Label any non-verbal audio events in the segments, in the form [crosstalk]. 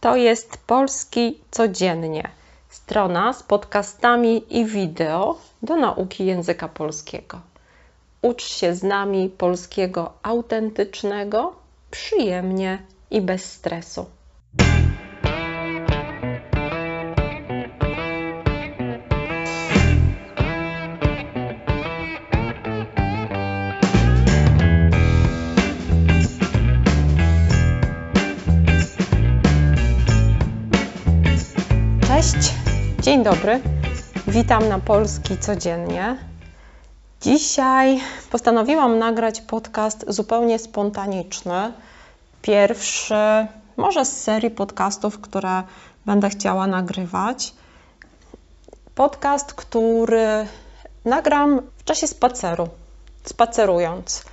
To jest Polski Codziennie. Strona z podcastami i wideo do nauki języka polskiego. Ucz się z nami polskiego autentycznego, przyjemnie i bez stresu. Dzień dobry. Witam na Polski codziennie. Dzisiaj postanowiłam nagrać podcast zupełnie spontaniczny. Pierwszy, może z serii podcastów, które będę chciała nagrywać. Podcast, który nagram w czasie spaceru, spacerując.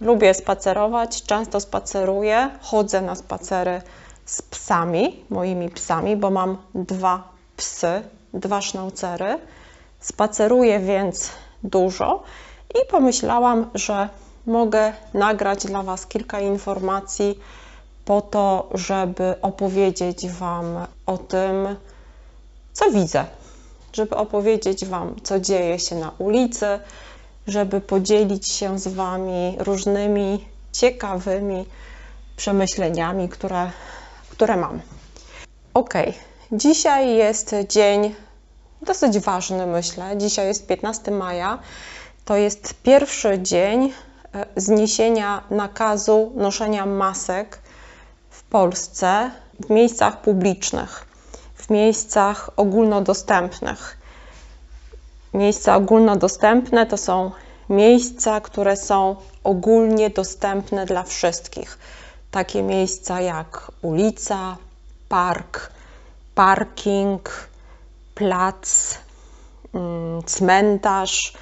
Lubię spacerować, często spaceruję, chodzę na spacery z psami, moimi psami, bo mam dwa psy, dwa sznaucery. Spaceruję więc dużo i pomyślałam, że mogę nagrać dla Was kilka informacji po to, żeby opowiedzieć Wam o tym, co widzę, żeby opowiedzieć Wam, co dzieje się na ulicy, żeby podzielić się z Wami różnymi ciekawymi przemyśleniami, które które mam. Ok, dzisiaj jest dzień dosyć ważny, myślę. Dzisiaj jest 15 maja. To jest pierwszy dzień e, zniesienia nakazu noszenia masek w Polsce w miejscach publicznych, w miejscach ogólnodostępnych. Miejsca ogólnodostępne to są miejsca, które są ogólnie dostępne dla wszystkich takie miejsca jak ulica, park, parking, plac, mm, cmentarz,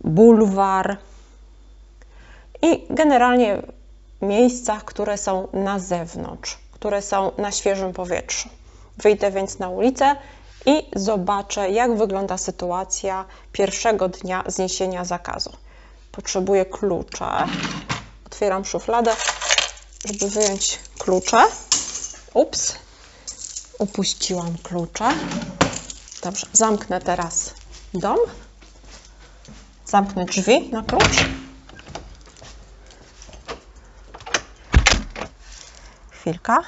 bulwar i generalnie miejscach, które są na zewnątrz, które są na świeżym powietrzu. Wyjdę więc na ulicę i zobaczę, jak wygląda sytuacja pierwszego dnia zniesienia zakazu. Potrzebuję klucze. Otwieram szufladę żeby wyjąć klucze. Ups, upuściłam klucze. Dobrze, zamknę teraz dom. Zamknę drzwi na klucz. Chwilka.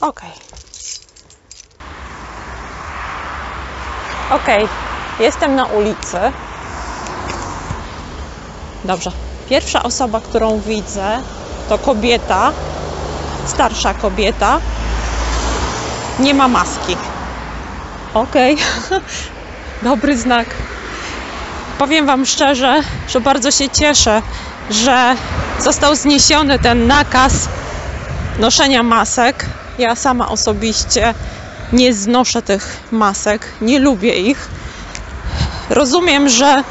Ok. Ok, jestem na ulicy. Dobrze, Pierwsza osoba, którą widzę, to kobieta, starsza kobieta. Nie ma maski. Okej, okay. [laughs] dobry znak. Powiem Wam szczerze, że bardzo się cieszę, że został zniesiony ten nakaz noszenia masek. Ja sama osobiście nie znoszę tych masek, nie lubię ich. Rozumiem, że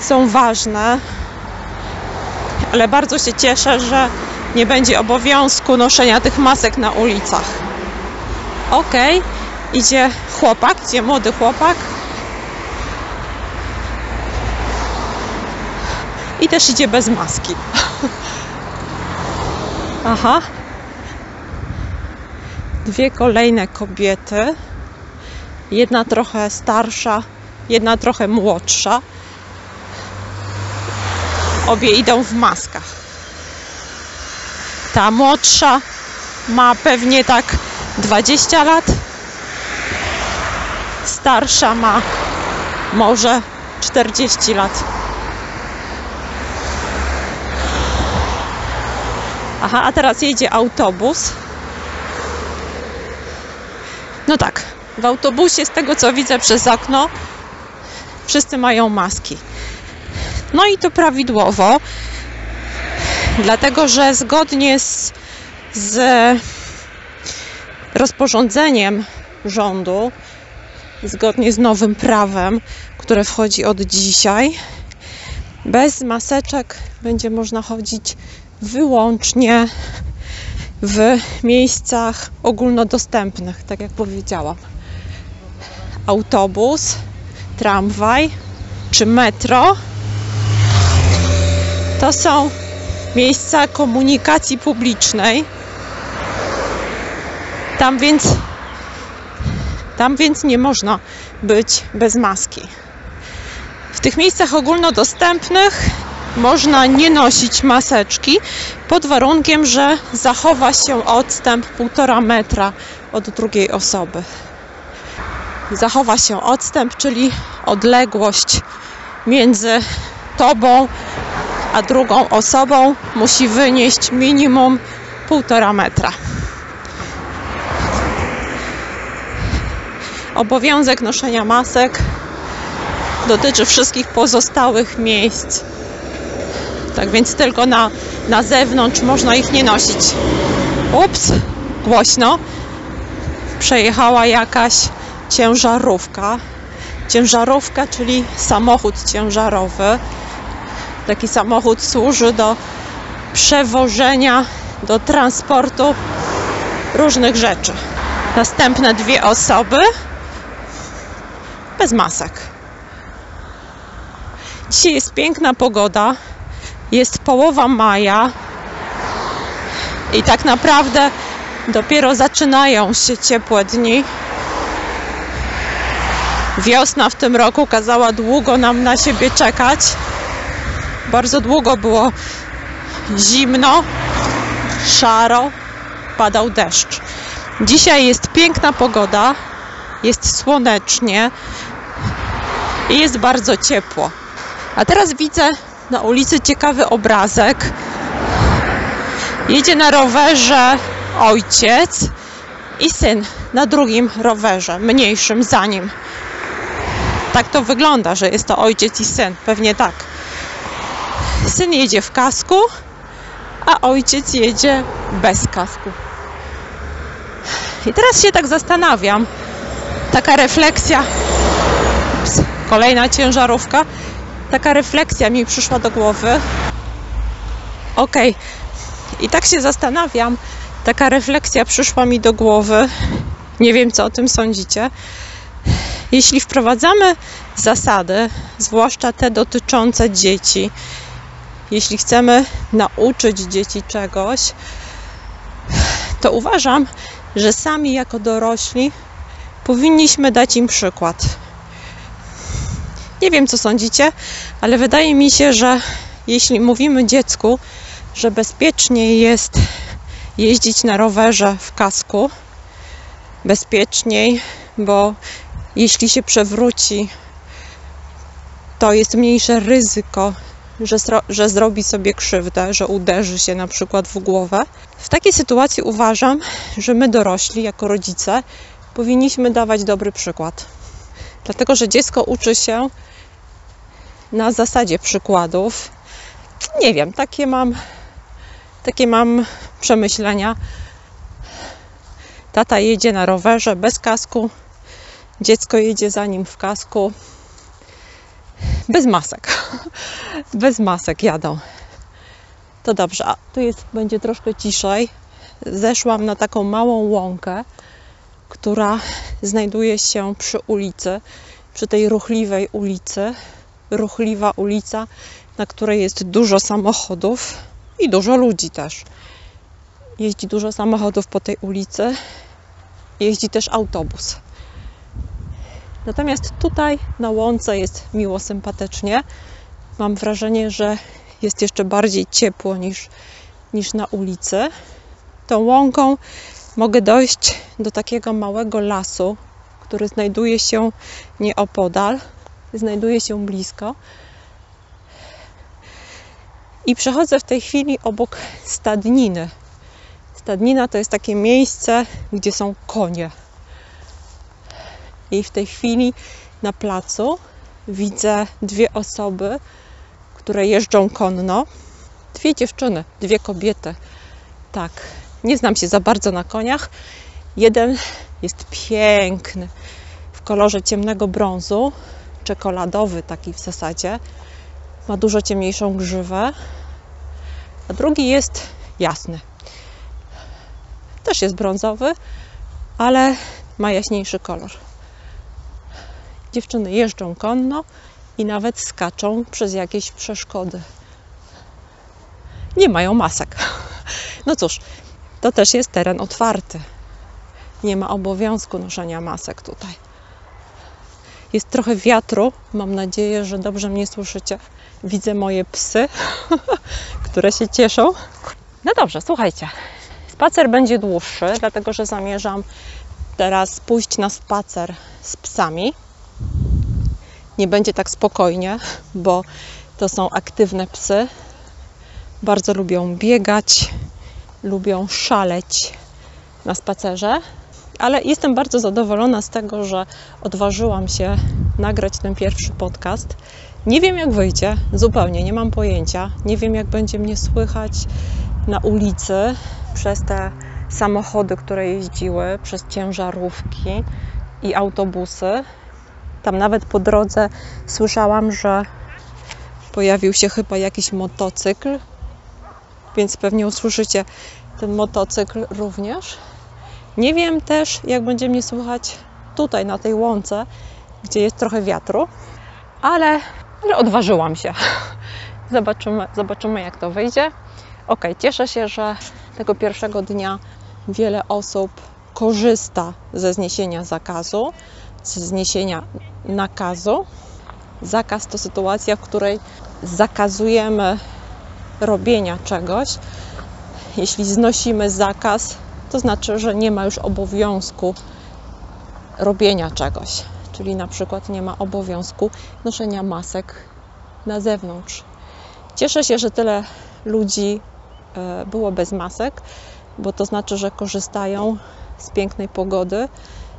są ważne, ale bardzo się cieszę, że nie będzie obowiązku noszenia tych masek na ulicach. Ok, idzie chłopak, idzie młody chłopak. I też idzie bez maski. [laughs] Aha. Dwie kolejne kobiety. Jedna trochę starsza, jedna trochę młodsza. Obie idą w maskach. Ta młodsza ma pewnie tak 20 lat. Starsza ma może 40 lat. Aha, a teraz jedzie autobus. No tak, w autobusie, z tego co widzę przez okno, wszyscy mają maski. No i to prawidłowo, dlatego że zgodnie z, z rozporządzeniem rządu, zgodnie z nowym prawem, które wchodzi od dzisiaj, bez maseczek będzie można chodzić wyłącznie w miejscach ogólnodostępnych, tak jak powiedziałam. Autobus, tramwaj czy metro to są miejsca komunikacji publicznej. Tam więc, tam więc nie można być bez maski. W tych miejscach ogólnodostępnych można nie nosić maseczki pod warunkiem, że zachowa się odstęp 1,5 metra od drugiej osoby. Zachowa się odstęp, czyli odległość między tobą a drugą osobą musi wynieść minimum 1,5 metra. Obowiązek noszenia masek dotyczy wszystkich pozostałych miejsc. Tak więc tylko na, na zewnątrz można ich nie nosić. Ups, głośno. Przejechała jakaś ciężarówka. Ciężarówka, czyli samochód ciężarowy. Taki samochód służy do przewożenia, do transportu różnych rzeczy. Następne dwie osoby bez masek. Dzisiaj jest piękna pogoda. Jest połowa maja. I tak naprawdę dopiero zaczynają się ciepłe dni. Wiosna w tym roku kazała długo nam na siebie czekać. Bardzo długo było zimno, szaro, padał deszcz. Dzisiaj jest piękna pogoda, jest słonecznie i jest bardzo ciepło. A teraz widzę na ulicy ciekawy obrazek. Jedzie na rowerze ojciec i syn na drugim rowerze, mniejszym za nim. Tak to wygląda, że jest to ojciec i syn, pewnie tak. Syn jedzie w kasku, a ojciec jedzie bez kasku. I teraz się tak zastanawiam, taka refleksja, Ups, kolejna ciężarówka, taka refleksja mi przyszła do głowy. Ok, i tak się zastanawiam, taka refleksja przyszła mi do głowy. Nie wiem, co o tym sądzicie. Jeśli wprowadzamy zasady, zwłaszcza te dotyczące dzieci, jeśli chcemy nauczyć dzieci czegoś, to uważam, że sami jako dorośli powinniśmy dać im przykład. Nie wiem, co sądzicie, ale wydaje mi się, że jeśli mówimy dziecku, że bezpieczniej jest jeździć na rowerze w kasku, bezpieczniej, bo jeśli się przewróci, to jest mniejsze ryzyko, że, że zrobi sobie krzywdę, że uderzy się na przykład w głowę. W takiej sytuacji uważam, że my dorośli, jako rodzice, powinniśmy dawać dobry przykład. Dlatego, że dziecko uczy się na zasadzie przykładów. Nie wiem, takie mam, takie mam przemyślenia. Tata jedzie na rowerze bez kasku, dziecko jedzie za nim w kasku. Bez masek. Bez masek jadą. To dobrze, a tu jest, będzie troszkę ciszej. Zeszłam na taką małą łąkę, która znajduje się przy ulicy, przy tej ruchliwej ulicy. Ruchliwa ulica, na której jest dużo samochodów i dużo ludzi też. Jeździ dużo samochodów po tej ulicy. Jeździ też autobus. Natomiast tutaj na łące jest miło, sympatycznie. Mam wrażenie, że jest jeszcze bardziej ciepło niż, niż na ulicy. Tą łąką mogę dojść do takiego małego lasu, który znajduje się nieopodal, znajduje się blisko. I przechodzę w tej chwili obok stadniny. Stadnina to jest takie miejsce, gdzie są konie. I w tej chwili na placu widzę dwie osoby, które jeżdżą konno. Dwie dziewczyny, dwie kobiety. Tak, nie znam się za bardzo na koniach. Jeden jest piękny, w kolorze ciemnego brązu, czekoladowy taki w zasadzie. Ma dużo ciemniejszą grzywę. A drugi jest jasny. Też jest brązowy, ale ma jaśniejszy kolor. Dziewczyny jeżdżą konno i nawet skaczą przez jakieś przeszkody. nie mają masek. [laughs] No cóż, to też jest teren otwarty. Nie ma obowiązku noszenia masek tutaj. Jest trochę wiatru. Mam nadzieję, że dobrze mnie słyszycie. Widzę moje psy, [laughs] które się cieszą. No dobrze, słuchajcie. Spacer będzie dłuższy, dlatego że zamierzam teraz pójść na spacer z psami. Nie będzie tak spokojnie, bo to są aktywne psy. Bardzo lubią biegać, lubią szaleć na spacerze, ale jestem bardzo zadowolona z tego, że odważyłam się nagrać ten pierwszy podcast. Nie wiem, jak wyjdzie, zupełnie nie mam pojęcia. Nie wiem, jak będzie mnie słychać na ulicy przez te samochody, które jeździły, przez ciężarówki i autobusy. Tam nawet po drodze słyszałam, że pojawił się chyba jakiś motocykl, więc pewnie usłyszycie ten motocykl również. Nie wiem też, jak będzie mnie słychać tutaj na tej łące, gdzie jest trochę wiatru, ale, ale odważyłam się. [laughs] Zobaczymy, zobaczymy, jak to wyjdzie. Ok, cieszę się, że tego pierwszego dnia wiele osób korzysta ze zniesienia zakazu, zniesienia nakazu. Zakaz to sytuacja, w której zakazujemy robienia czegoś. Jeśli znosimy zakaz, to znaczy, że nie ma już obowiązku robienia czegoś. Czyli na przykład nie ma obowiązku noszenia masek na zewnątrz. Cieszę się, że tyle ludzi e, było bez masek, bo to znaczy, że korzystają z pięknej pogody,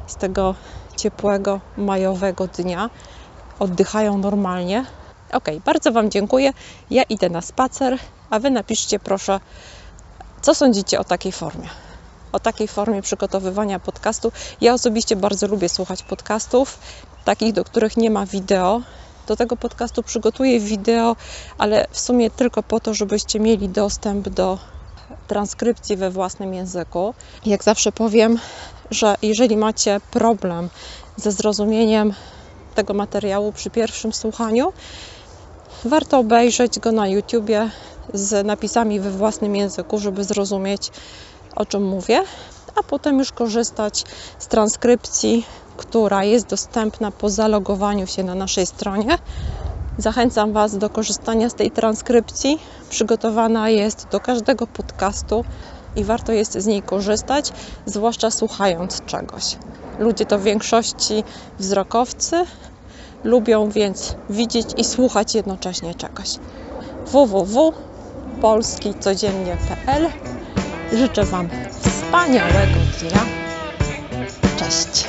z tego ciepłego majowego dnia, oddychają normalnie. Ok, bardzo Wam dziękuję. Ja idę na spacer, a Wy napiszcie proszę, co sądzicie o takiej formie. O takiej formie przygotowywania podcastu. Ja osobiście bardzo lubię słuchać podcastów, takich, do których nie ma wideo. Do tego podcastu przygotuję wideo, ale w sumie tylko po to, żebyście mieli dostęp do transkrypcji we własnym języku. Jak zawsze powiem, że jeżeli macie problem ze zrozumieniem tego materiału przy pierwszym słuchaniu, warto obejrzeć go na YouTubie z napisami we własnym języku, żeby zrozumieć o czym mówię, a potem już korzystać z transkrypcji, która jest dostępna po zalogowaniu się na naszej stronie. Zachęcam Was do korzystania z tej transkrypcji. Przygotowana jest do każdego podcastu i warto jest z niej korzystać, zwłaszcza słuchając czegoś. Ludzie to w większości wzrokowcy, lubią więc widzieć i słuchać jednocześnie czegoś. www.polskicodziennie.pl Życzę Wam wspaniałego dnia. Cześć!